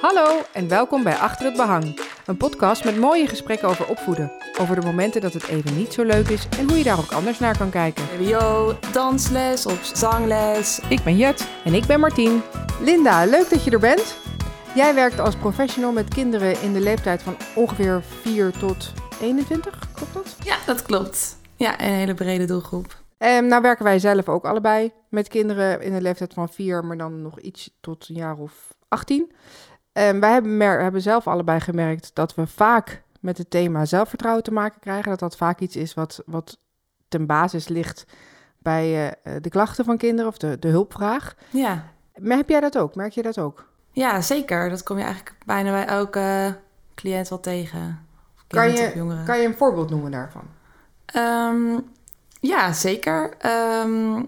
Hallo en welkom bij Achter het Behang. Een podcast met mooie gesprekken over opvoeden. Over de momenten dat het even niet zo leuk is en hoe je daar ook anders naar kan kijken. BBO, dansles of zangles. Ik ben Jet. En ik ben Martien. Linda, leuk dat je er bent. Jij werkt als professional met kinderen in de leeftijd van ongeveer 4 tot 21, klopt dat? Ja, dat klopt. Ja, een hele brede doelgroep. En nou werken wij zelf ook allebei met kinderen in de leeftijd van 4, maar dan nog iets tot een jaar of 18. En wij hebben, mer- hebben zelf allebei gemerkt dat we vaak met het thema zelfvertrouwen te maken krijgen. Dat dat vaak iets is wat, wat ten basis ligt bij eh, de klachten van kinderen of de, de hulpvraag. Ja. Maar heb jij dat ook? Merk je dat ook? ja, zeker. Dat kom je eigenlijk bijna bij elke cliënt wel tegen. Kan je-. Kan je een voorbeeld noemen daarvan? Ehm, ja, zeker. Ehm,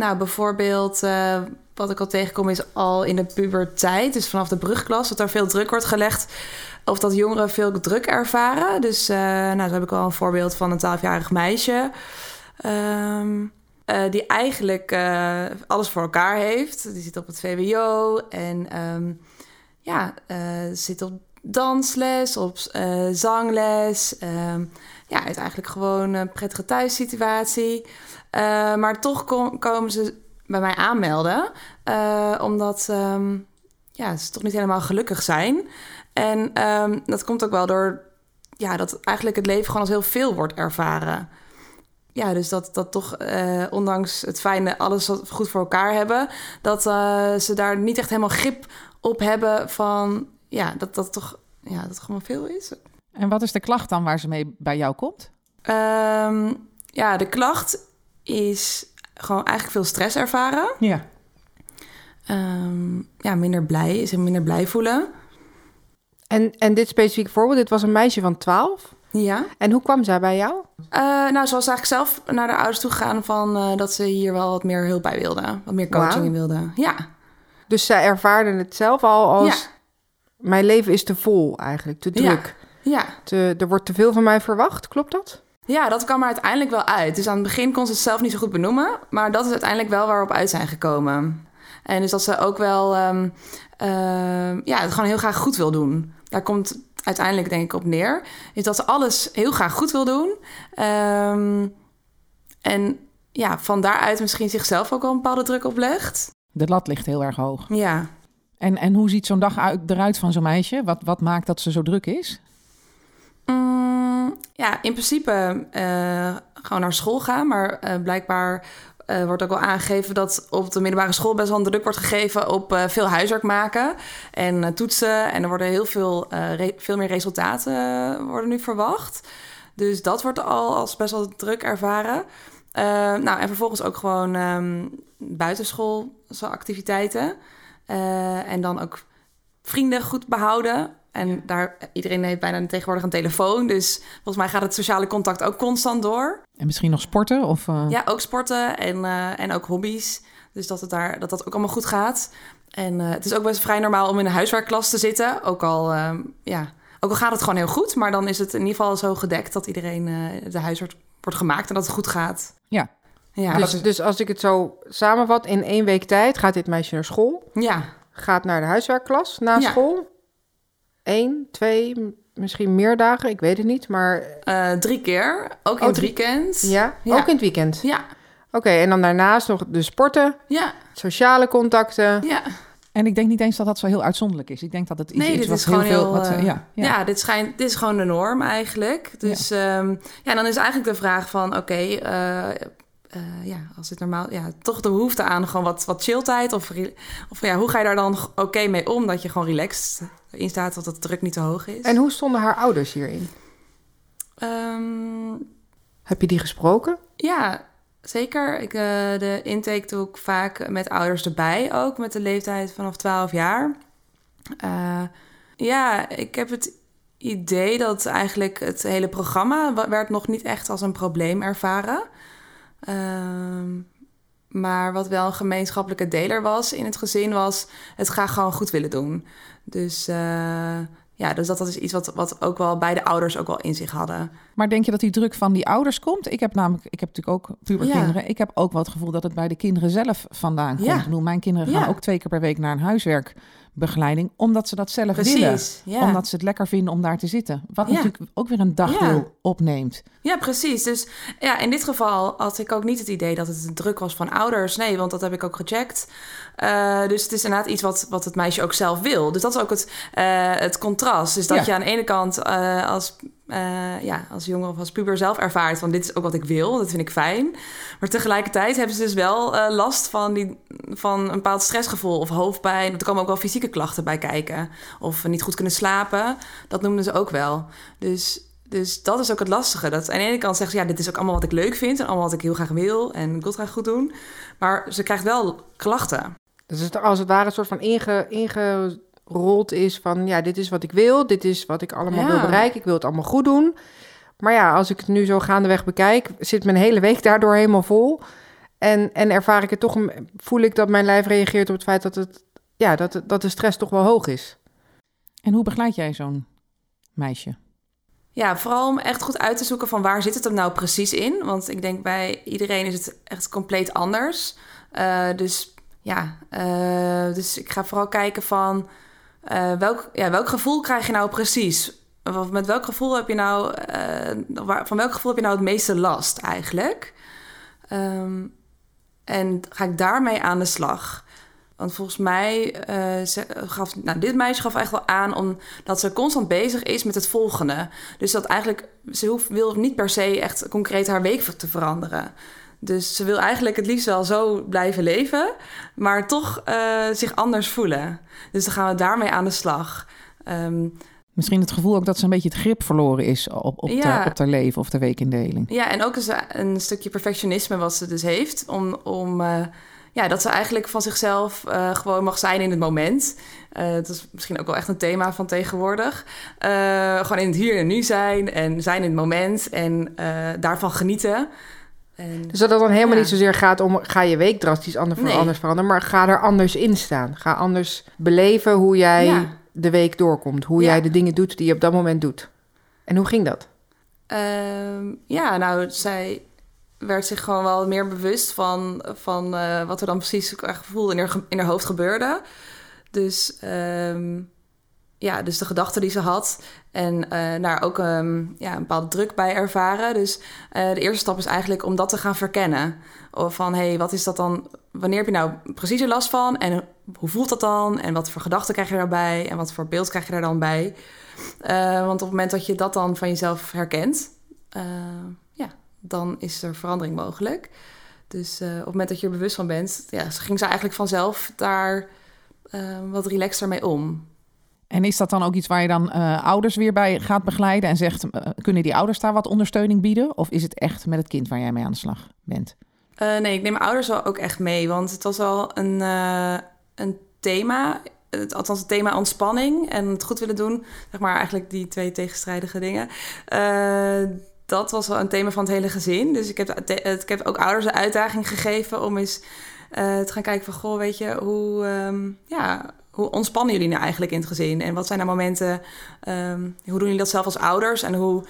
nou, bijvoorbeeld, eh, wat ik al tegenkom is al in de puberteit, dus vanaf de brugklas, dat er veel druk wordt gelegd of dat jongeren veel druk ervaren. Dus, eh, nou, zo heb ik al een voorbeeld van een 12-jarig meisje. ehm, eh, die eigenlijk alles voor elkaar heeft. Die zit op het VWO en ehm, ja, zit op dansles, op zangles. ehm, ja, het eigenlijk gewoon een prettige thuissituatie. Eh, maar toch kom- komen ze bij mij aanmelden, eh, omdat ehm, ja, ze toch niet helemaal gelukkig zijn. En ehm, dat komt ook wel door ja, dat eigenlijk het leven gewoon als heel veel wordt ervaren. Ja, dus dat, dat toch, eh, ondanks het fijne alles wat goed voor elkaar hebben, dat ze daar niet echt helemaal grip op hebben van, ja, dat dat toch, ja, dat gewoon veel is. En wat is de klacht dan waar ze mee bij jou komt? Ehm, ja, de klacht is gewoon eigenlijk veel stress ervaren. Ja. Ehm, ja, minder blij, zich minder blij voelen. En, en dit specifieke voorbeeld, dit was een meisje van 12. Ja. En hoe kwam zij bij jou? Eh, nou, ze was eigenlijk zelf naar de ouders toe gegaan van eh, dat ze hier wel wat meer hulp bij wilde. Wat meer coaching in wilde. Ja. Dus zij ervaarde het zelf al als... Ja. Mijn leven is te vol eigenlijk, te Ja. druk. Ja. Te, er wordt te veel van mij verwacht, klopt dat? ja, dat kwam er uiteindelijk wel uit. Dus aan het begin kon ze het zelf niet zo goed benoemen. Maar dat is uiteindelijk wel waar we op uit zijn gekomen. En dus dat ze ook wel ehm, ehm, ja, het gewoon heel graag goed wil doen. Daar komt uiteindelijk denk ik op neer. Is dat ze alles heel graag goed wil doen. Ehm, en ja, van daaruit misschien zichzelf ook wel een bepaalde druk oplegt. De lat ligt heel erg hoog. Ja. En, en hoe ziet zo'n dag uit, eruit van zo'n meisje? Wat, wat maakt dat ze zo druk is? Mm, ja, in principe eh, gewoon naar school gaan. Maar eh, blijkbaar eh, wordt ook wel aangegeven dat op de middelbare school best wel druk wordt gegeven op veel huiswerk maken en toetsen. En er worden heel veel, veel meer resultaten worden nu verwacht. Dus dat wordt al als best wel druk ervaren. Nou, en vervolgens ook gewoon ehm buitenschoolse activiteiten. En dan ook vrienden goed behouden. En daar, iedereen heeft bijna tegenwoordig een telefoon. Dus volgens mij gaat het sociale contact ook constant door. En misschien nog sporten? Of, eh, Ja, ook sporten en, eh, en ook hobby's. Dus dat, het daar, dat dat ook allemaal goed gaat. En eh, het is ook best vrij normaal om in een huiswerkklas te zitten. Ook al, ehm, ja, ook al gaat het gewoon heel goed. Maar dan is het in ieder geval zo gedekt dat iedereen eh, de huiswerk wordt gemaakt en dat het goed gaat. Ja. Ja, dus, dat is- dus als ik het zo samenvat, in één week tijd gaat dit meisje naar school. ja, Gaat naar de huiswerkklas na Ja. school. Eén, twee, misschien meer dagen, ik weet het niet. Maar eh, drie keer. Ook in Oh, het drie- weekend. ja, Ja. ook in het weekend. Ja, Oké, en dan daarnaast nog de sporten, ja, sociale contacten. ja. En ik denk niet eens dat dat zo heel uitzonderlijk is. Ik denk dat het iets Nee, is dit wat is gewoon heel... wat, eh, eh, ja, ja. ja. dit, schijnt, dit is gewoon de norm eigenlijk. Dus ja, ja dan is eigenlijk de vraag van... oké, eh, eh, ja, als dit normaal... Ja, toch de behoefte aan gewoon wat, wat chilltijd... of, of ja, hoe ga je daar dan oké mee om... dat je gewoon relaxed in staat... dat de druk niet te hoog is? En hoe stonden haar ouders hierin? Ehm, Heb je die gesproken? ja, zeker. Ik, eh, de intake doe ik vaak met ouders erbij ook... met de leeftijd vanaf 12 jaar. Eh, ja, ik heb het idee dat eigenlijk het hele programma werd nog niet echt als een probleem ervaren. Ehm, maar wat wel een gemeenschappelijke deler was in het gezin was het graag gewoon goed willen doen. Dus eh, ja, dus dat, dat is iets wat, wat ook wel beide ouders ook wel in zich hadden. Maar denk je dat die druk van die ouders komt? Ik heb namelijk, ik heb natuurlijk ook puberkinderen. Ik heb ook wel het gevoel dat het bij de kinderen zelf vandaan komt. Ja. Ik bedoel, mijn kinderen gaan Ja. ook twee keer per week naar een huiswerk begeleiding, omdat ze dat zelf willen. Precies, ja. Omdat ze het lekker vinden om daar te zitten. Wat Ja. natuurlijk ook weer een dagdeel Ja. opneemt. Ja, precies. Dus ja, in dit geval had ik ook niet het idee dat het druk was van ouders. Nee, want dat heb ik ook gecheckt. Eh, dus het is inderdaad iets wat, wat het meisje ook zelf wil. Dus dat is ook het, eh, het contrast. Dus dat Ja. je aan de ene kant eh, als, eh, ja, als jongen of als puber zelf ervaart van dit is ook wat ik wil, dat vind ik fijn. Maar tegelijkertijd hebben ze dus wel last van, die, van een bepaald stressgevoel of hoofdpijn. Er komen ook wel fysieke klachten bij kijken. Of niet goed kunnen slapen. Dat noemden ze ook wel. Dus dus dat is ook het lastige. Dat aan de ene kant zeggen ze, ja, dit is ook allemaal wat ik leuk vind en allemaal wat ik heel graag wil en ik wil graag goed doen. Maar ze krijgt wel klachten. Dus het als het ware een soort van inge, ingerold is van... ja, dit is wat ik wil, dit is wat ik allemaal Ja. wil bereiken. Ik wil het allemaal goed doen. Maar ja, als ik het nu zo gaandeweg bekijk... zit mijn hele week daardoor helemaal vol. En, en ervaar ik het toch... een- voel ik dat mijn lijf reageert op het feit dat, het, ja, dat, dat de stress toch wel hoog is. En hoe begeleid jij zo'n meisje? Ja, vooral om echt goed uit te zoeken van waar zit het hem nou precies in. Want ik denk bij iedereen is het echt compleet anders. Eh, dus ja, eh, dus ik ga vooral kijken van eh, welk, ja, welk gevoel krijg je nou precies? Met welk gevoel heb je nou, eh, van welk gevoel heb je nou het meeste last eigenlijk? Ehm, en ga ik daarmee aan de slag? Want volgens mij ze, gaf nou, dit meisje gaf echt wel aan omdat ze constant bezig is met het volgende. Dus dat eigenlijk, ze hoeft, wil niet per se echt concreet haar week te veranderen. Dus ze wil eigenlijk het liefst wel zo blijven leven, maar toch eh, zich anders voelen. Dus dan gaan we daarmee aan de slag. Ehm, Misschien het gevoel ook dat ze een beetje het grip verloren is op, op, Ja. de, op haar leven of de weekindeling. Ja, en ook een stukje perfectionisme wat ze dus heeft. Om, om eh, ja, dat ze eigenlijk van zichzelf eh, gewoon mag zijn in het moment. Dat is misschien ook wel echt een thema van tegenwoordig. Gewoon in het hier en nu zijn en zijn in het moment en daarvan genieten. En, Dus dat het dan helemaal Ja. niet zozeer gaat om... ga je week drastisch anders, Nee. anders veranderen... maar ga er anders in staan. Ga anders beleven hoe jij Ja. de week doorkomt. Hoe Ja. jij de dingen doet die je op dat moment doet. En hoe ging dat? Ehm, ja, nou, zij werd zich gewoon wel meer bewust van, van eh, wat er dan precies qua gevoel in haar, in haar hoofd gebeurde. Dus ehm, ja, dus de gedachten die ze had en eh, daar ook ehm, ja, een bepaalde druk bij ervaren. Dus eh, de eerste stap is eigenlijk om dat te gaan verkennen. Of van, hé, hey, wat is dat dan? Wanneer heb je nou precies er last van? En hoe voelt dat dan? En wat voor gedachten krijg je daarbij? En wat voor beeld krijg je daar dan bij? Eh, want op het moment dat je dat dan van jezelf herkent, eh, ja, dan is er verandering mogelijk. Dus eh, op het moment dat je er bewust van bent, ja, ging ze eigenlijk vanzelf daar eh, wat relaxter mee om. En is dat dan ook iets waar je dan eh, ouders weer bij gaat begeleiden en zegt, eh, kunnen die ouders daar wat ondersteuning bieden? Of is het echt met het kind waar jij mee aan de slag bent? Eh, nee, ik neem mijn ouders wel ook echt mee, want het was wel een, een thema. Het, althans, het thema ontspanning en het goed willen doen. Zeg maar eigenlijk die twee tegenstrijdige dingen. Dat was wel een thema van het hele gezin. Dus ik heb, ik heb ook ouders de uitdaging gegeven om eens te gaan kijken van... Goh, weet je, hoe, ehm, ja, hoe ontspannen jullie nou eigenlijk in het gezin? En wat zijn nou momenten... ehm, hoe doen jullie dat zelf als ouders? En hoe,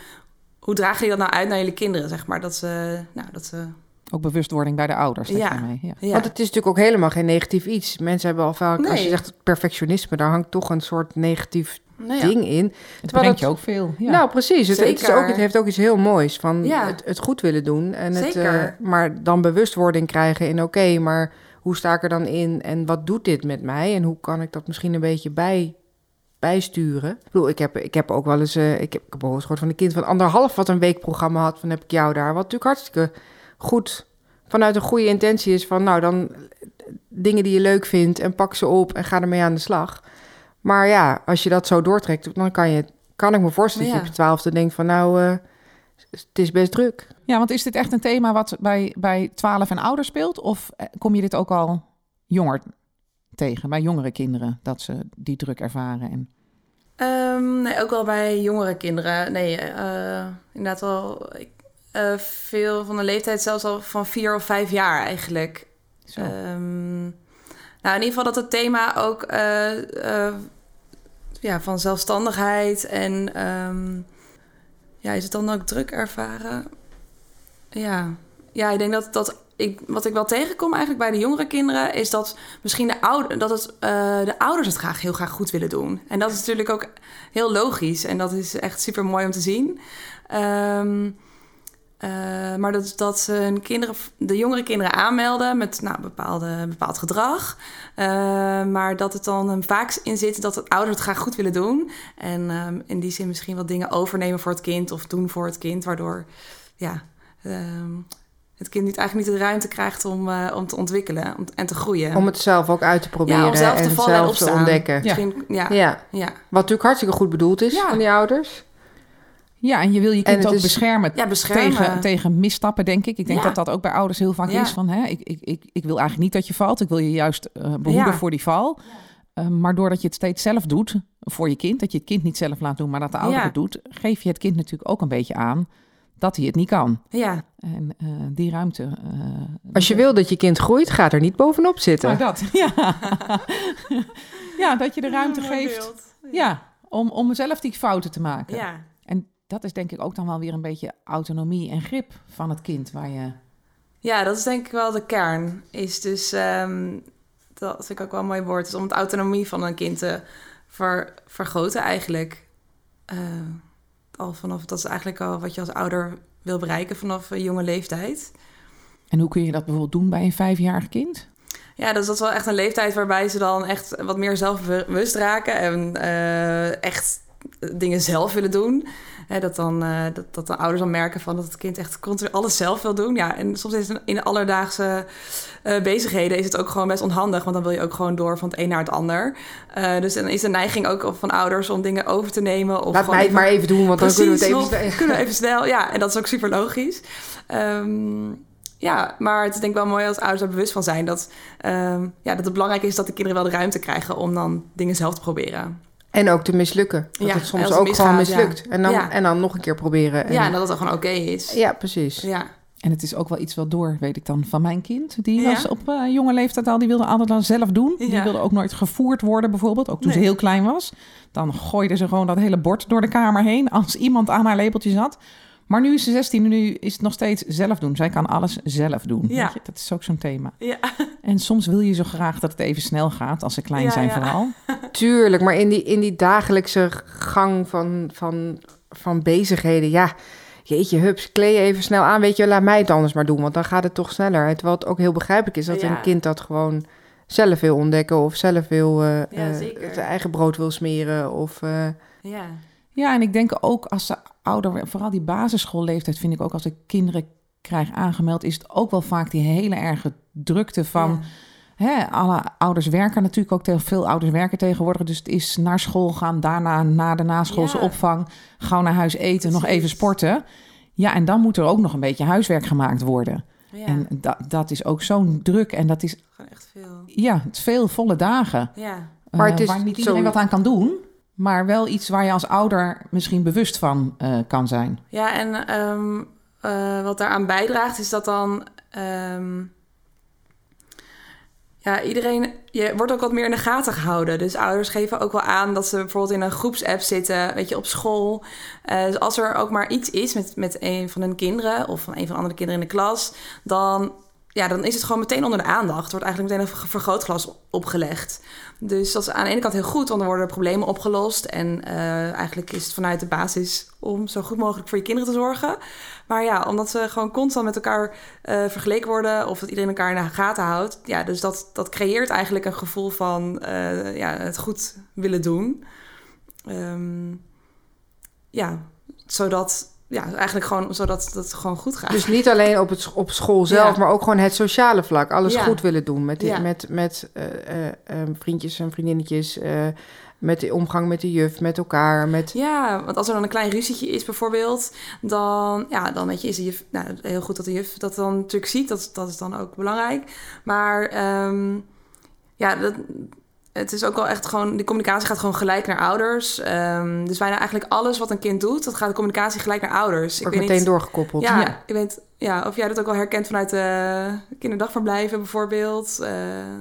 hoe dragen jullie dat nou uit naar jullie kinderen, zeg maar? Dat ze... Nou, dat ze Ook bewustwording bij de ouders. dat Ja. ja. ja. Want het is natuurlijk ook helemaal geen negatief iets. Mensen hebben al vaak, als je zegt perfectionisme, daar hangt toch een soort negatief Nou ja. ding in. Het brengt het- je ook veel. Ja. Nou, precies. Het, het, is ook, het heeft ook iets heel moois van Ja. het, het goed willen doen. En het, Zeker. eh, maar dan bewustwording krijgen in oké, maar hoe sta ik er dan in en wat doet dit met mij? En hoe kan ik dat misschien een beetje bij, bijsturen? Ik bedoel, ik heb, ik heb ook wel eens, eh, ik, heb, ik heb ook eens gehoord van een kind van anderhalf wat een weekprogramma had. Van heb ik jou daar. Wat natuurlijk hartstikke goed vanuit een goede intentie is van nou dan dingen die je leuk vindt en pak ze op en ga ermee aan de slag. Maar ja, als je dat zo doortrekt, dan kan je, kan ik me voorstellen dat je Ja. op je twaalfde denkt van nou, eh, het is best druk. ja, want is dit echt een thema wat bij, bij 12 en ouder speelt? Of eh, kom je dit ook al jonger tegen, bij jongere kinderen, dat ze die druk ervaren? En... Ehm, nee, ook wel bij jongere kinderen. Nee, eh, inderdaad wel ik, eh, veel van de leeftijd, zelfs al van vier of vijf jaar eigenlijk. Zo. Ehm, nou, in ieder geval dat het thema ook eh, eh, ja, van zelfstandigheid en ehm, ja, is het dan ook druk ervaren? Ja, ja ik denk dat, dat ik, wat ik wel tegenkom eigenlijk bij de jongere kinderen... is dat misschien de, ouder, dat het, eh, de ouders het graag heel graag goed willen doen. En dat is natuurlijk ook heel logisch. En dat is echt super mooi om te zien. Ehm, eh, maar dat, dat ze hun kinderen, de jongere kinderen aanmelden met nou, bepaalde, bepaald gedrag. Eh, maar dat het dan hem vaak in zit dat het ouders het graag goed willen doen. En ehm, in die zin misschien wat dingen overnemen voor het kind of doen voor het kind. Waardoor ja, ehm, het kind niet, eigenlijk niet de ruimte krijgt om, uh, om te ontwikkelen om, en te groeien. Om het zelf ook uit te proberen Ja, om zelf te en zelf te ontdekken. Ja. Misschien, ja, ja. Ja. Ja. wat natuurlijk hartstikke goed bedoeld is Ja. van die ouders. Ja, en je wil je kind ook is- beschermen beschermen. tegen, tegen misstappen, denk ik. Ik denk Ja. dat dat ook bij ouders heel vaak Ja. is van... Hè, ik, ik, ik, ik wil eigenlijk niet dat je valt. Ik wil je juist eh, behoeden Ja. voor die val. Eh, maar doordat je het steeds zelf doet voor je kind... dat je het kind niet zelf laat doen, maar dat de ouder Ja. het doet... geef je het kind natuurlijk ook een beetje aan dat hij het niet kan. ja. En eh, die ruimte... Als je wil dat je kind groeit, gaat er niet bovenop zitten. Nou, dat, ja. ja, dat je de ruimte geeft ja, om, om zelf die fouten te maken. Ja. Dat is denk ik ook dan wel weer een beetje autonomie en grip van het kind waar je... Ja, dat is denk ik wel de kern. Is dus, ehm, dat vind ik ook wel een mooi woord, is om het autonomie van een kind te ver, vergroten eigenlijk. Eh, al vanaf, dat is eigenlijk al wat je als ouder wil bereiken vanaf een jonge leeftijd. En hoe kun je dat bijvoorbeeld doen bij een vijfjarig kind? Ja, dus dat is wel echt een leeftijd waarbij ze dan echt wat meer zelfbewust raken en eh, echt dingen zelf willen doen. Hè, dat, dan, eh, dat, dat de ouders dan merken van dat het kind echt continu alles zelf wil doen. Ja, en soms is het in de alledaagse eh, bezigheden is het ook gewoon best onhandig, want dan wil je ook gewoon door van het een naar het ander. Eh, dus dan is de neiging ook van ouders om dingen over te nemen. Of Laat mij het even- maar even doen, want dan kunnen we het even... nog, kunnen we even snel. Ja, en dat is ook super logisch. Ehm, ja, maar het is denk ik wel mooi als ouders er bewust van zijn... Dat, ehm, ja, dat het belangrijk is dat de kinderen wel de ruimte krijgen... om dan dingen zelf te proberen. En ook te mislukken. Dat Ja, het soms het ook gewoon ja. mislukt. En, dan, Ja. en dan nog een keer proberen. En, Ja, en dat het dan gewoon oké is. ja, precies. Ja. En het is ook wel iets wel door, weet ik dan, van mijn kind. Die Ja. was op eh, jonge leeftijd al, die wilde altijd dan zelf doen. Die wilde ook nooit gevoerd worden bijvoorbeeld, ook toen ze heel klein was. Dan gooide ze gewoon dat hele bord door de kamer heen als iemand aan haar lepeltje zat. Maar nu is ze 16 en nu is het nog steeds zelf doen. Zij kan alles zelf doen. Ja. Weet je? Dat is ook zo'n thema. Ja. En soms wil je zo graag dat het even snel gaat, als ze klein Ja, zijn ja. vooral. Tuurlijk, maar in die, in die dagelijkse gang van, van, van bezigheden, ja... Jeetje, hups, kleed je even snel aan. Weet je, laat mij het anders maar doen, want dan gaat het toch sneller. Terwijl het ook heel begrijpelijk is dat Ja. een kind dat gewoon zelf wil ontdekken... of zelf wil eh, eh, zeker. zijn eigen brood wil smeren. Of, eh, Ja. Ja, en ik denk ook als ze ouder, vooral die basisschoolleeftijd, vind ik ook als ik kinderen krijg aangemeld, is het ook wel vaak die hele erge drukte van. Hè, alle ouders werken natuurlijk ook, veel ouders werken tegenwoordig. Dus het is naar school gaan, daarna na de naschoolse Ja. opvang, gauw naar huis eten, nog even sporten. Ja, en dan moet er ook nog een beetje huiswerk gemaakt worden. Ja. En dat, dat is ook zo'n druk. En dat is, Gewoon echt veel. ja, veel volle dagen. Ja. Maar eh, het is waar niet zo- iedereen wat aan kan doen. Maar wel iets waar je als ouder misschien bewust van eh, kan zijn. Ja, en ehm, eh, wat daaraan bijdraagt is dat dan... ehm, ja, iedereen... Je wordt ook wat meer in de gaten gehouden. Dus ouders geven ook wel aan dat ze bijvoorbeeld in een groepsapp zitten, weet je, op school. Eh, dus als er ook maar iets is met, met een van hun kinderen of van een van de andere kinderen in de klas, dan, ja, dan is het gewoon meteen onder de aandacht. Er wordt eigenlijk meteen een ver- vergrootglas opgelegd. Dus dat is aan de ene kant heel goed, want dan worden problemen opgelost. En eh, eigenlijk is het vanuit de basis om zo goed mogelijk voor je kinderen te zorgen. Maar ja, omdat ze gewoon constant met elkaar eh, vergeleken worden of dat iedereen elkaar in de gaten houdt. Ja, dus dat, dat creëert eigenlijk een gevoel van eh, ja, het goed willen doen. Ehm, ja, zodat, ja, eigenlijk gewoon zodat het gewoon goed gaat. Dus niet alleen op, het, op school zelf, Ja. maar ook gewoon het sociale vlak. Alles Ja. goed willen doen met, die- Ja. met, met eh, eh, eh, vriendjes en vriendinnetjes. met de omgang met de juf, met elkaar. Met... Ja, want als er dan een klein ruzietje is bijvoorbeeld, dan, ja, dan weet je, is de juf, nou, heel goed dat de juf dat dan natuurlijk ziet, dat, dat is dan ook belangrijk. Maar ehm, ja, dat, het is ook wel echt gewoon, die communicatie gaat gewoon gelijk naar ouders. Ehm, dus bijna eigenlijk alles wat een kind doet, dat gaat de communicatie gelijk naar ouders. Wordt weet meteen niet- doorgekoppeld. Ja, Ja. ik weet ja, of jij dat ook wel herkent vanuit de kinderdagverblijven bijvoorbeeld. Eh,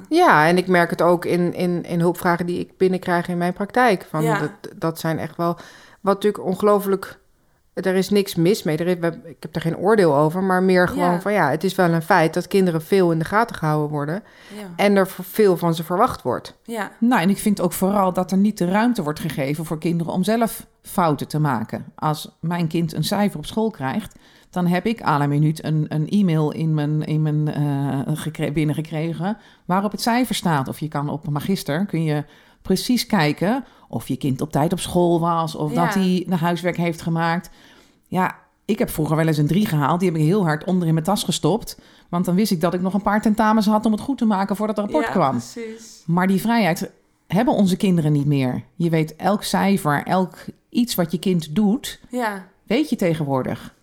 Ja, en ik merk het ook in, in, in hulpvragen die ik binnenkrijg in mijn praktijk. Van Ja. dat, dat zijn echt wel... Wat natuurlijk ongelooflijk er is niks mis mee. Er is, ik heb er geen oordeel over, maar meer gewoon Ja. van ja, het is wel een feit dat kinderen veel in de gaten gehouden worden Ja. en er veel van ze verwacht wordt. Ja. Nou, en ik vind ook vooral dat er niet de ruimte wordt gegeven voor kinderen om zelf fouten te maken. Als mijn kind een cijfer op school krijgt, dan heb ik à la minuut een, een e-mail in mijn, in mijn, eh, gekre- binnengekregen waarop het cijfer staat. Of je kan op Magister, kun je precies kijken of je kind op tijd op school was of Ja. dat hij de huiswerk heeft gemaakt. Ja, ik heb vroeger wel eens een drie gehaald. Die heb ik heel hard onder in mijn tas gestopt. Want dan wist ik dat ik nog een paar tentamens had om het goed te maken voordat het rapport ja, kwam. precies. Maar die vrijheid hebben onze kinderen niet meer. Je weet elk cijfer, elk iets wat je kind doet, Ja. weet je tegenwoordig.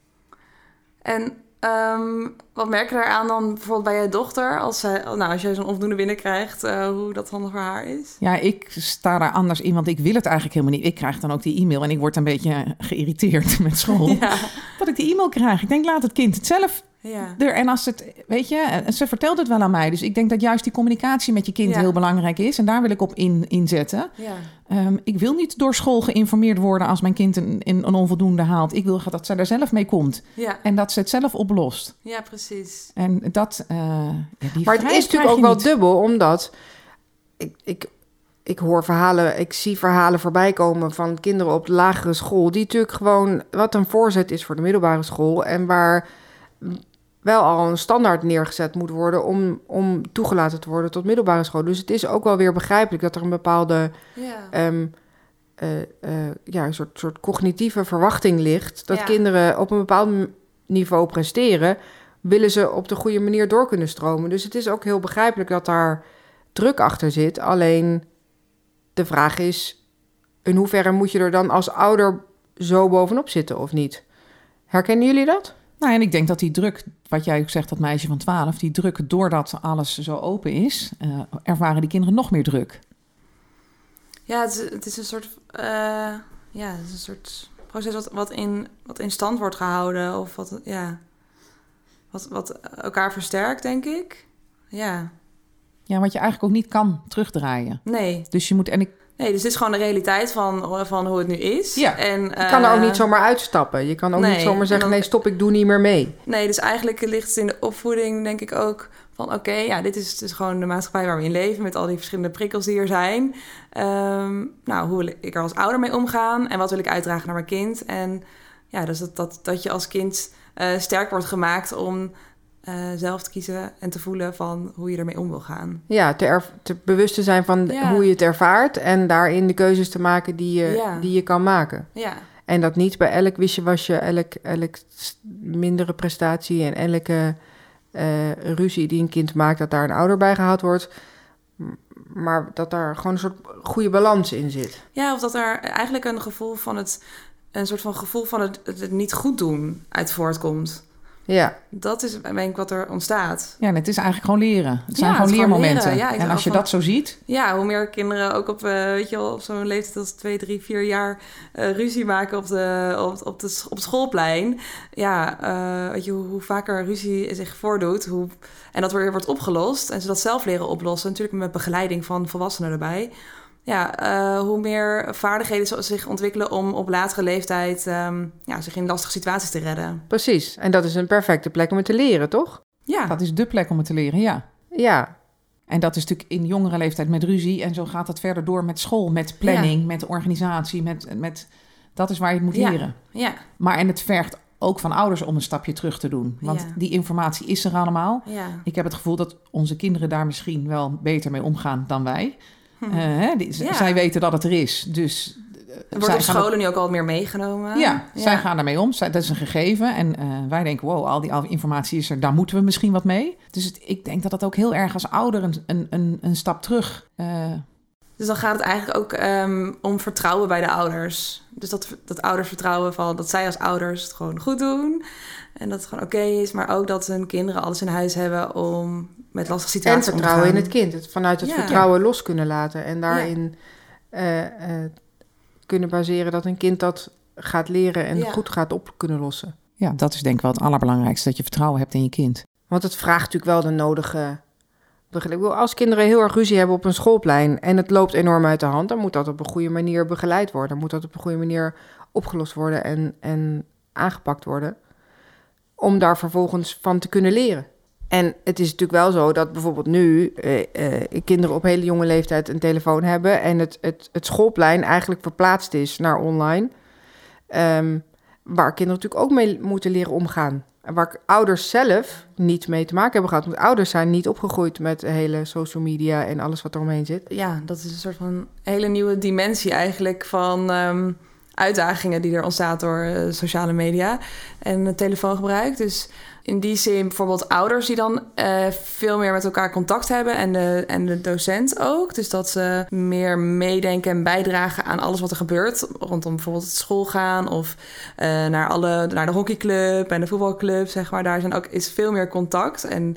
En ehm, wat merk je daaraan dan bijvoorbeeld bij je dochter? Als, zij, nou, als jij zo'n onvoldoende binnenkrijgt, eh hoe dat dan voor haar is? Ja, ik sta daar anders in, want ik wil het eigenlijk helemaal niet. Ik krijg dan ook die e-mail en ik word een beetje geïrriteerd met school. Ja. Dat ik die e-mail krijg. Ik denk, laat het kind het zelf Ja. er. En als het, weet je, en ze vertelt het wel aan mij. Dus ik denk dat juist die communicatie met je kind Ja. heel belangrijk is. En daar wil ik op in, inzetten. Ja. Ehm, ik wil niet door school geïnformeerd worden als mijn kind een, een, een onvoldoende haalt. Ik wil dat ze er zelf mee komt Ja. en dat ze het zelf oplost. ja, precies. En dat, eh, Maar het is natuurlijk ook wel niet. dubbel, omdat ik, ik, ik hoor verhalen, ik zie verhalen voorbij komen van kinderen op de lagere school, die natuurlijk gewoon wat een voorzet is voor de middelbare school en waar wel al een standaard neergezet moet worden om, om toegelaten te worden tot middelbare school. Dus het is ook wel weer begrijpelijk dat er een bepaalde Ja. ehm, eh, eh, ja, een soort, soort cognitieve verwachting ligt. Dat Ja. kinderen op een bepaald niveau presteren, willen ze op de goede manier door kunnen stromen. Dus het is ook heel begrijpelijk dat daar druk achter zit. Alleen de vraag is, in hoeverre moet je er dan als ouder zo bovenop zitten of niet? Herkennen jullie dat? Nou, en ik denk dat die druk, wat jij ook zegt, dat meisje van 12, die druk doordat alles zo open is, eh, ervaren die kinderen nog meer druk. Ja, het is, het is een soort, eh, ja, het is een soort proces wat, wat, in, wat in stand wordt gehouden. Of wat, ja, wat, wat elkaar versterkt, denk ik. Ja, Ja, wat je eigenlijk ook niet kan terugdraaien. nee. Dus je moet, en ik, Nee, dus dit is gewoon de realiteit van, van hoe het nu is. Ja. En, Je kan er ook eh, niet zomaar uitstappen. Je kan ook nee, niet zomaar en zeggen, dan- nee stop, ik doe niet meer mee. Nee, dus eigenlijk ligt het in de opvoeding, denk ik ook, van oké, ja, dit is dus gewoon de maatschappij waar we in leven, met al die verschillende prikkels die er zijn. Ehm, nou, hoe wil ik er als ouder mee omgaan en wat wil ik uitdragen naar mijn kind? En ja, dus dat, dat, dat je als kind eh, sterk wordt gemaakt om eh, zelf te kiezen en te voelen van hoe je ermee om wil gaan. Ja, te, erv- te bewust te zijn van Ja. hoe je het ervaart en daarin de keuzes te maken die je, Ja. die je kan maken. Ja, En dat niet bij elk wisje-wasje, elk, elk s- mindere prestatie en elke eh, ruzie die een kind maakt, dat daar een ouder bij gehaald wordt. Maar dat daar gewoon een soort goede balans in zit. ja of dat er eigenlijk een gevoel van het, een soort van gevoel van het, het niet goed doen uit voortkomt. Ja, Dat is denk ik wat er ontstaat. ja, en het is eigenlijk gewoon leren. Het zijn Ja, gewoon het leermomenten. leren. Ja, ik en als je van- dat zo ziet, Ja, hoe meer kinderen ook op, eh, weet je wel, op zo'n leeftijd als twee, drie, vier jaar eh, ruzie maken op, de, op, op, de, op het schoolplein. Ja, eh, weet je, hoe, hoe vaker ruzie zich voordoet hoe, en dat weer wordt opgelost en ze dat zelf leren oplossen, natuurlijk met begeleiding van volwassenen erbij. Ja, eh, hoe meer vaardigheden ze zich ontwikkelen om op latere leeftijd ehm, ja, zich in lastige situaties te redden. precies. En dat is een perfecte plek om het te leren, toch? Ja, dat is de plek om het te leren, ja. Ja, En dat is natuurlijk in jongere leeftijd met ruzie. En zo gaat het verder door met school, met planning, met organisatie. Met, met, dat is waar je het moet Ja. leren. ja, Maar en het vergt ook van ouders om een stapje terug te doen. Want Ja. die informatie is er allemaal. ja. Ik heb het gevoel dat onze kinderen daar misschien wel beter mee omgaan dan wij. Hm. Eh, die- Ja. Zij weten dat het er is. Dus eh, Er wordt op scholen nu ook al meer meegenomen. ja, zij gaan daarmee om. Zij, dat is een gegeven. En eh, wij denken, wow, al die al die informatie is er. Daar moeten we misschien wat mee. Dus het- ik denk dat dat ook heel erg als ouder een, een, een, een stap terug... Dus dan gaat het eigenlijk ook ehm, om vertrouwen bij de ouders. Dus dat, dat ouders vertrouwen van dat zij als ouders het gewoon goed doen. En dat het gewoon oké is. Maar ook dat hun kinderen alles in huis hebben om met lastige en situaties om te vertrouwen in het kind. Het vanuit het Ja. vertrouwen los kunnen laten. En daarin eh, eh, kunnen baseren dat een kind dat gaat leren en Ja. goed gaat op kunnen lossen. ja, dat is denk ik wel het allerbelangrijkste. Dat je vertrouwen hebt in je kind. Want het vraagt natuurlijk wel de nodige Als kinderen heel erg ruzie hebben op een schoolplein en het loopt enorm uit de hand, dan moet dat op een goede manier begeleid worden. Dan moet dat op een goede manier opgelost worden en, en aangepakt worden. Om daar vervolgens van te kunnen leren. En het is natuurlijk wel zo dat bijvoorbeeld nu eh, eh, kinderen op hele jonge leeftijd een telefoon hebben en het, het, het schoolplein eigenlijk verplaatst is naar online. Ehm, waar kinderen natuurlijk ook mee moeten leren omgaan. Waar ouders zelf niet mee te maken hebben gehad. Want ouders zijn niet opgegroeid met de hele social media en alles wat er omheen zit. Ja, dat is een soort van hele nieuwe dimensie eigenlijk van ehm, uitdagingen die er ontstaat door eh, sociale media en telefoongebruik. Dus in die zin bijvoorbeeld ouders die dan uh, veel meer met elkaar contact hebben en de, en de docent ook. Dus dat ze meer meedenken en bijdragen aan alles wat er gebeurt rondom bijvoorbeeld het schoolgaan of uh, naar, alle, naar de hockeyclub en de voetbalclub, zeg maar. Daar zijn ook, is veel meer contact en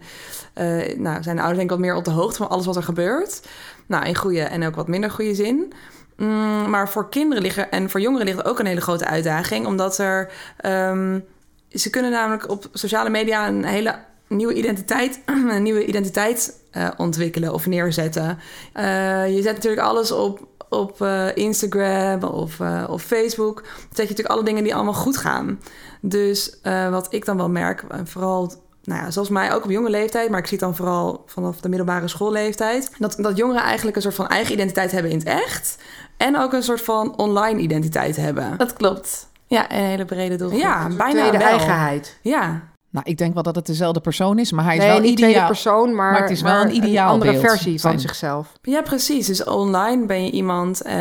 uh, nou, zijn de ouders denk ik wat meer op de hoogte van alles wat er gebeurt. Nou, in goede en ook wat minder goede zin. Mm, maar voor kinderen liggen en voor jongeren ligt ook een hele grote uitdaging, omdat er... Um, ze kunnen namelijk op sociale media een hele nieuwe identiteit, een nieuwe identiteit uh, ontwikkelen of neerzetten. Uh, je zet natuurlijk alles op, op uh, Instagram of, of Facebook. Dan zet je natuurlijk alle dingen die allemaal goed gaan. Dus wat ik dan wel merk, vooral nou ja, zoals mij ook op jonge leeftijd, maar ik zie dan vooral vanaf de middelbare schoolleeftijd, dat, dat jongeren eigenlijk een soort van eigen identiteit hebben in het echt. En ook een soort van online identiteit hebben. Dat klopt. Ja, een hele brede doelgroep. Ja, bijna de eigenheid. Ja. Nou, ik denk wel dat het dezelfde persoon is, maar hij is nee, wel niet ideaal. persoon, maar, maar het is wel een ideaal een andere beeld versie van, zichzelf. Ja, precies. Dus online ben je iemand uh,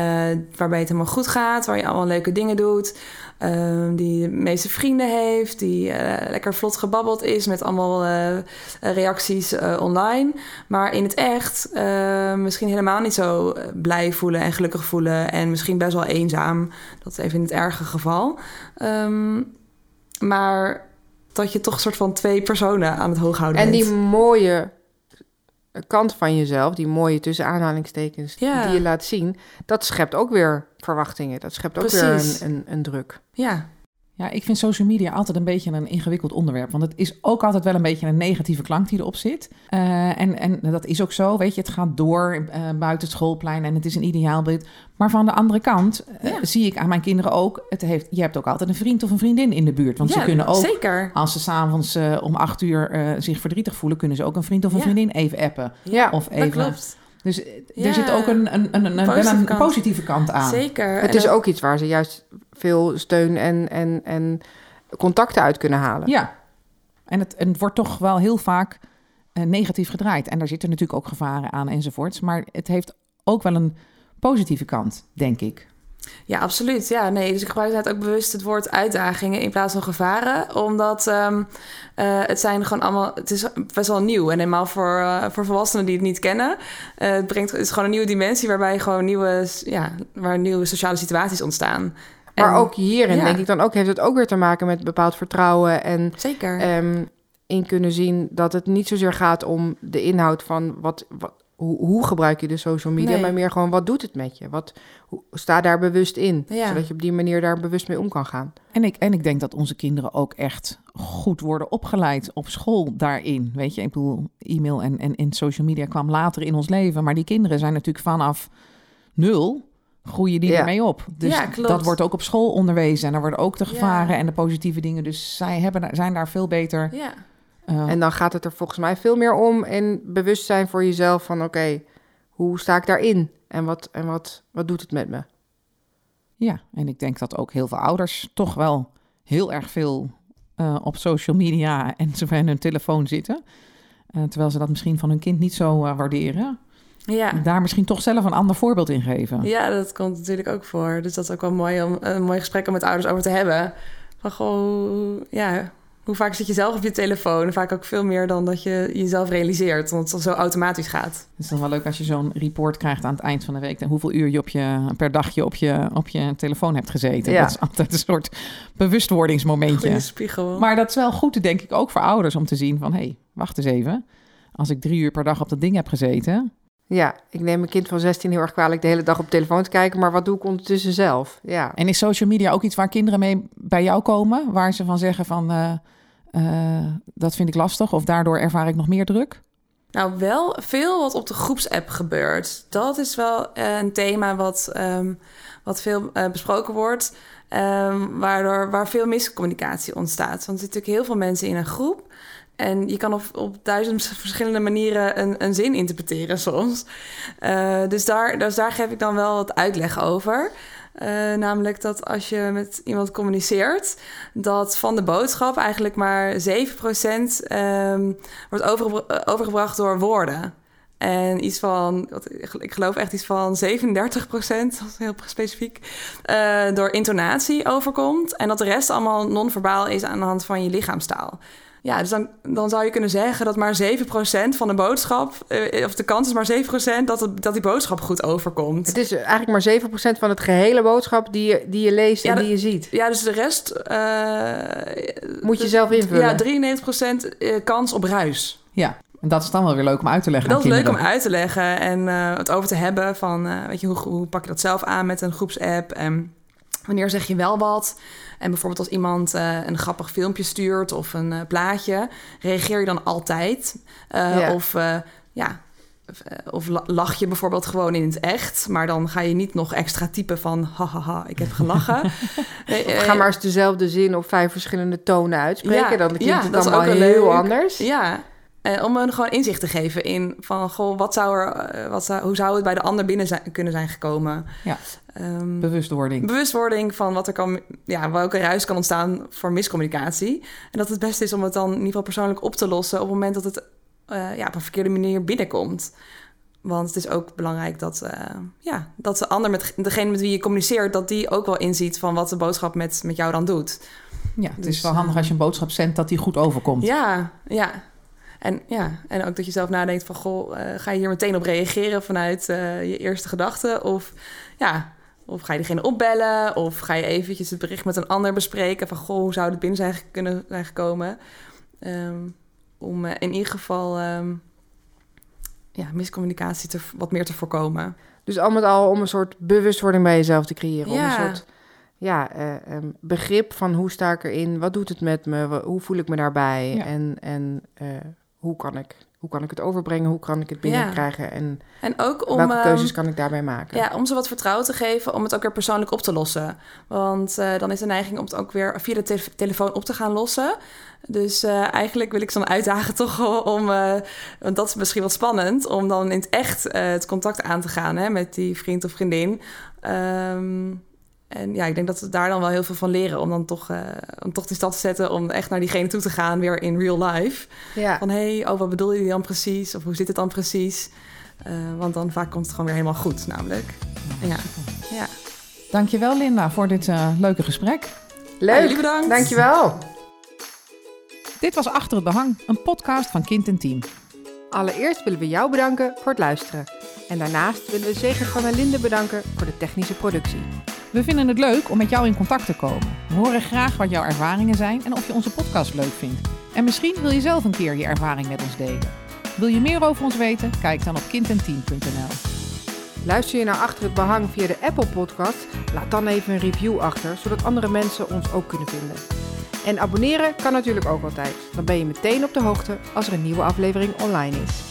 waarbij het helemaal goed gaat, waar je allemaal leuke dingen doet, uh, die de meeste vrienden heeft, die uh, lekker vlot gebabbeld is met allemaal uh, reacties online. Maar in het echt misschien helemaal niet zo blij voelen en gelukkig voelen en misschien best wel eenzaam. Dat is even in het erge geval. Um, maar dat je toch een soort van twee personen aan het hoog houden En bent. die mooie kant van jezelf, die mooie tussen aanhalingstekens Ja. die je laat zien, dat schept ook weer verwachtingen. Dat schept ook Precies. weer een, een, een druk. Ja, Ja, ik vind social media altijd een beetje een ingewikkeld onderwerp. Want het is ook altijd wel een beetje een negatieve klank die erop zit. Uh, en, en dat is ook zo, weet je. Het gaat door uh, buiten het schoolplein en het is een ideaalbeeld. Maar van de andere kant uh, Ja. zie ik aan mijn kinderen ook... Het heeft, je hebt ook altijd een vriend of een vriendin in de buurt. Want ja ze kunnen ook, zeker. als ze s'avonds uh, om acht uur zich verdrietig voelen... kunnen ze ook een vriend of een Ja. vriendin even appen. Ja, Of Dat even... klopt. Dus er Ja. zit ook een, een, een, een, Positieve een kant. positieve kant aan. Zeker. het En is ook iets waar ze juist veel steun en, en, en contacten uit kunnen halen. Ja, en het, en het wordt toch wel heel vaak uh, negatief gedraaid. En daar zitten natuurlijk ook gevaren aan enzovoorts. Maar het heeft ook wel een positieve kant, denk ik. Ja, absoluut. Ja, nee, dus ik gebruik net ook bewust het woord uitdagingen in plaats van gevaren. Omdat um, uh, het zijn gewoon allemaal... Het is best wel nieuw. En helemaal voor, uh, voor volwassenen die het niet kennen. Uh, het, brengt, het is gewoon een nieuwe dimensie waarbij gewoon nieuwe, ja, waar nieuwe sociale situaties ontstaan. Maar En- ook hierin ja. denk ik dan ook, heeft het ook weer te maken met bepaald vertrouwen en Zeker. ehm, in kunnen zien dat het niet zozeer gaat om de inhoud van wat, wat hoe, hoe gebruik je de social media, Nee. maar meer gewoon wat doet het met je? Wat, hoe, sta daar bewust in, Ja. zodat je op die manier daar bewust mee om kan gaan. En ik, en ik denk dat onze kinderen ook echt goed worden opgeleid op school daarin. Weet je, ik bedoel, e-mail en, en, en social media kwam later in ons leven. Maar die kinderen zijn natuurlijk vanaf nul groeien die Ja. ermee op. Dus Ja, klopt. dat wordt ook op school onderwezen. En daar worden ook de Ja. gevaren en de positieve dingen. Dus zij hebben, zijn daar veel beter... ja. En dan gaat het er volgens mij veel meer om en bewustzijn voor jezelf van oké, hoe sta ik daarin? En, wat, en wat, wat doet het met me? Ja, en ik denk dat ook heel veel ouders toch wel heel erg veel eh, op social media en ze bij hun telefoon zitten. Eh, terwijl ze dat misschien van hun kind niet zo eh, waarderen. Ja. Daar misschien toch zelf een ander voorbeeld in geven. ja, dat komt natuurlijk ook voor. Dus dat is ook wel mooi om een mooi gesprek om met ouders over te hebben. Van gewoon, ja, hoe vaak zit je zelf op je telefoon? Vaak ook veel meer dan dat je jezelf realiseert, omdat het zo automatisch gaat. Het is dan wel leuk als je zo'n report krijgt aan het eind van de week. En hoeveel uur je, op je per dagje op je, op je telefoon hebt gezeten. Ja. Dat is altijd een soort bewustwordingsmomentje. Goede spiegel. Maar dat is wel goed, denk ik, ook voor ouders om te zien van... hé, hey, wacht eens even. Als ik drie uur per dag op dat ding heb gezeten... Ja, ik neem mijn kind van 16 heel erg kwalijk de hele dag op telefoon te kijken, maar wat doe ik ondertussen zelf? Ja. En is social media ook iets waar kinderen mee bij jou komen? Waar ze van zeggen van, eh, eh, dat vind ik lastig of daardoor ervaar ik nog meer druk? Nou, wel veel wat op de groepsapp gebeurt. Dat is wel eh, een thema wat, ehm, wat veel eh, besproken wordt. Um, waardoor, waar veel miscommunicatie ontstaat. Want er zitten natuurlijk heel veel mensen in een groep. En je kan op, op duizend verschillende manieren een, een zin interpreteren soms. Dus, daar, dus daar geef ik dan wel wat uitleg over. Uh, namelijk dat als je met iemand communiceert, dat van de boodschap eigenlijk maar 7% um, wordt overgebra overgebracht door woorden. En iets van, ik geloof echt iets van 37 procent, dat is heel specifiek, uh, door intonatie overkomt. En dat de rest allemaal non-verbaal is aan de hand van je lichaamstaal. Ja, dus dan, dan zou je kunnen zeggen dat maar 7% van de boodschap, uh, of de kans is maar 7% dat, het, dat die boodschap goed overkomt. Het is eigenlijk maar 7% van het gehele boodschap die je, die je leest ja, en die je ziet. Ja, dus de rest... Uh, Moet je zelf invullen. Ja, 93% kans op ruis. Ja, en dat is dan wel weer leuk om uit te leggen. Dat is leuk om uit te leggen en uh, het over te hebben van, uh, weet je, hoe, hoe pak je dat zelf aan met een groepsapp en wanneer zeg je wel wat? En bijvoorbeeld als iemand uh, een grappig filmpje stuurt of een uh, plaatje, reageer je dan altijd? Uh, ja. Of ja, of lach je bijvoorbeeld gewoon in het echt, maar dan ga je niet nog extra typen van hahaha, ik heb gelachen. nee, ga maar eens dezelfde zin op vijf verschillende tonen uitspreken, ja, dan klinkt ja, het allemaal ook heel leuk. anders. Ja, en om hen gewoon inzicht te geven in van goh, wat zou er, wat zou, hoe zou het bij de ander binnen zijn, kunnen zijn gekomen? Ja. Um, bewustwording. Bewustwording van wat er kan, ja, welke ruis kan ontstaan voor miscommunicatie. En dat het beste is om het dan in ieder geval persoonlijk op te lossen op het moment dat het uh, ja, op een verkeerde manier binnenkomt. Want het is ook belangrijk dat, uh, ja, dat de ander, met degene met wie je communiceert, dat die ook wel inziet van wat de boodschap met, met jou dan doet. Ja, het dus, is wel handig als je een boodschap zendt dat die goed overkomt. Ja, ja. En, ja, en ook dat je zelf nadenkt van... goh, uh, ga je hier meteen op reageren vanuit uh, je eerste gedachte? Of, ja, of ga je diegene opbellen? Of ga je eventjes het bericht met een ander bespreken... van goh, hoe zou het binnen zijn kunnen zijn gekomen? Um, om uh, in ieder geval um, ja, miscommunicatie te, wat meer te voorkomen. Dus al met al om een soort bewustwording bij jezelf te creëren. Ja. Om een soort ja, uh, um, begrip van hoe sta ik erin, wat doet het met me, hoe voel ik me daarbij Ja. en, en uh, hoe, kan ik, hoe kan ik het overbrengen, hoe kan ik het binnenkrijgen Ja. en, En ook om, welke ehm, keuzes kan ik daarbij maken. Ja, om ze wat vertrouwen te geven, om het ook weer persoonlijk op te lossen. Want uh, dan is de neiging om het ook weer via de te telefoon op te gaan lossen. Dus uh, eigenlijk wil ik ze dan uitdagen toch om, uh, want dat is misschien wel spannend, om dan in het echt het contact aan te gaan hè, met die vriend of vriendin. Um, en ja, ik denk dat we daar dan wel heel veel van leren. Om dan toch, uh, om toch die stap te zetten. Om echt naar diegene toe te gaan, weer in real life. Ja. Van hé, hey, oh, wat bedoel je dan precies? Of hoe zit het dan precies? Uh, want dan vaak komt het gewoon weer helemaal goed, namelijk. Ja. ja. Dankjewel Linda voor dit uh, leuke gesprek. Leuk, jullie bedankt. Dankjewel. Dit was Achter het Behang, een podcast van Kind en Team. Allereerst willen we jou bedanken voor het luisteren. En daarnaast willen we Zegert van der Linden bedanken voor de technische productie. We vinden het leuk om met jou in contact te komen. We horen graag wat jouw ervaringen zijn en of je onze podcast leuk vindt. En misschien wil je zelf een keer je ervaring met ons delen. Wil je meer over ons weten? Kijk dan op kindenteam.nl. Luister je naar Achter het Behang via de Apple Podcast? Laat dan even een review achter, zodat andere mensen ons ook kunnen vinden. En abonneren kan natuurlijk ook altijd. Dan ben je meteen op de hoogte als er een nieuwe aflevering online is.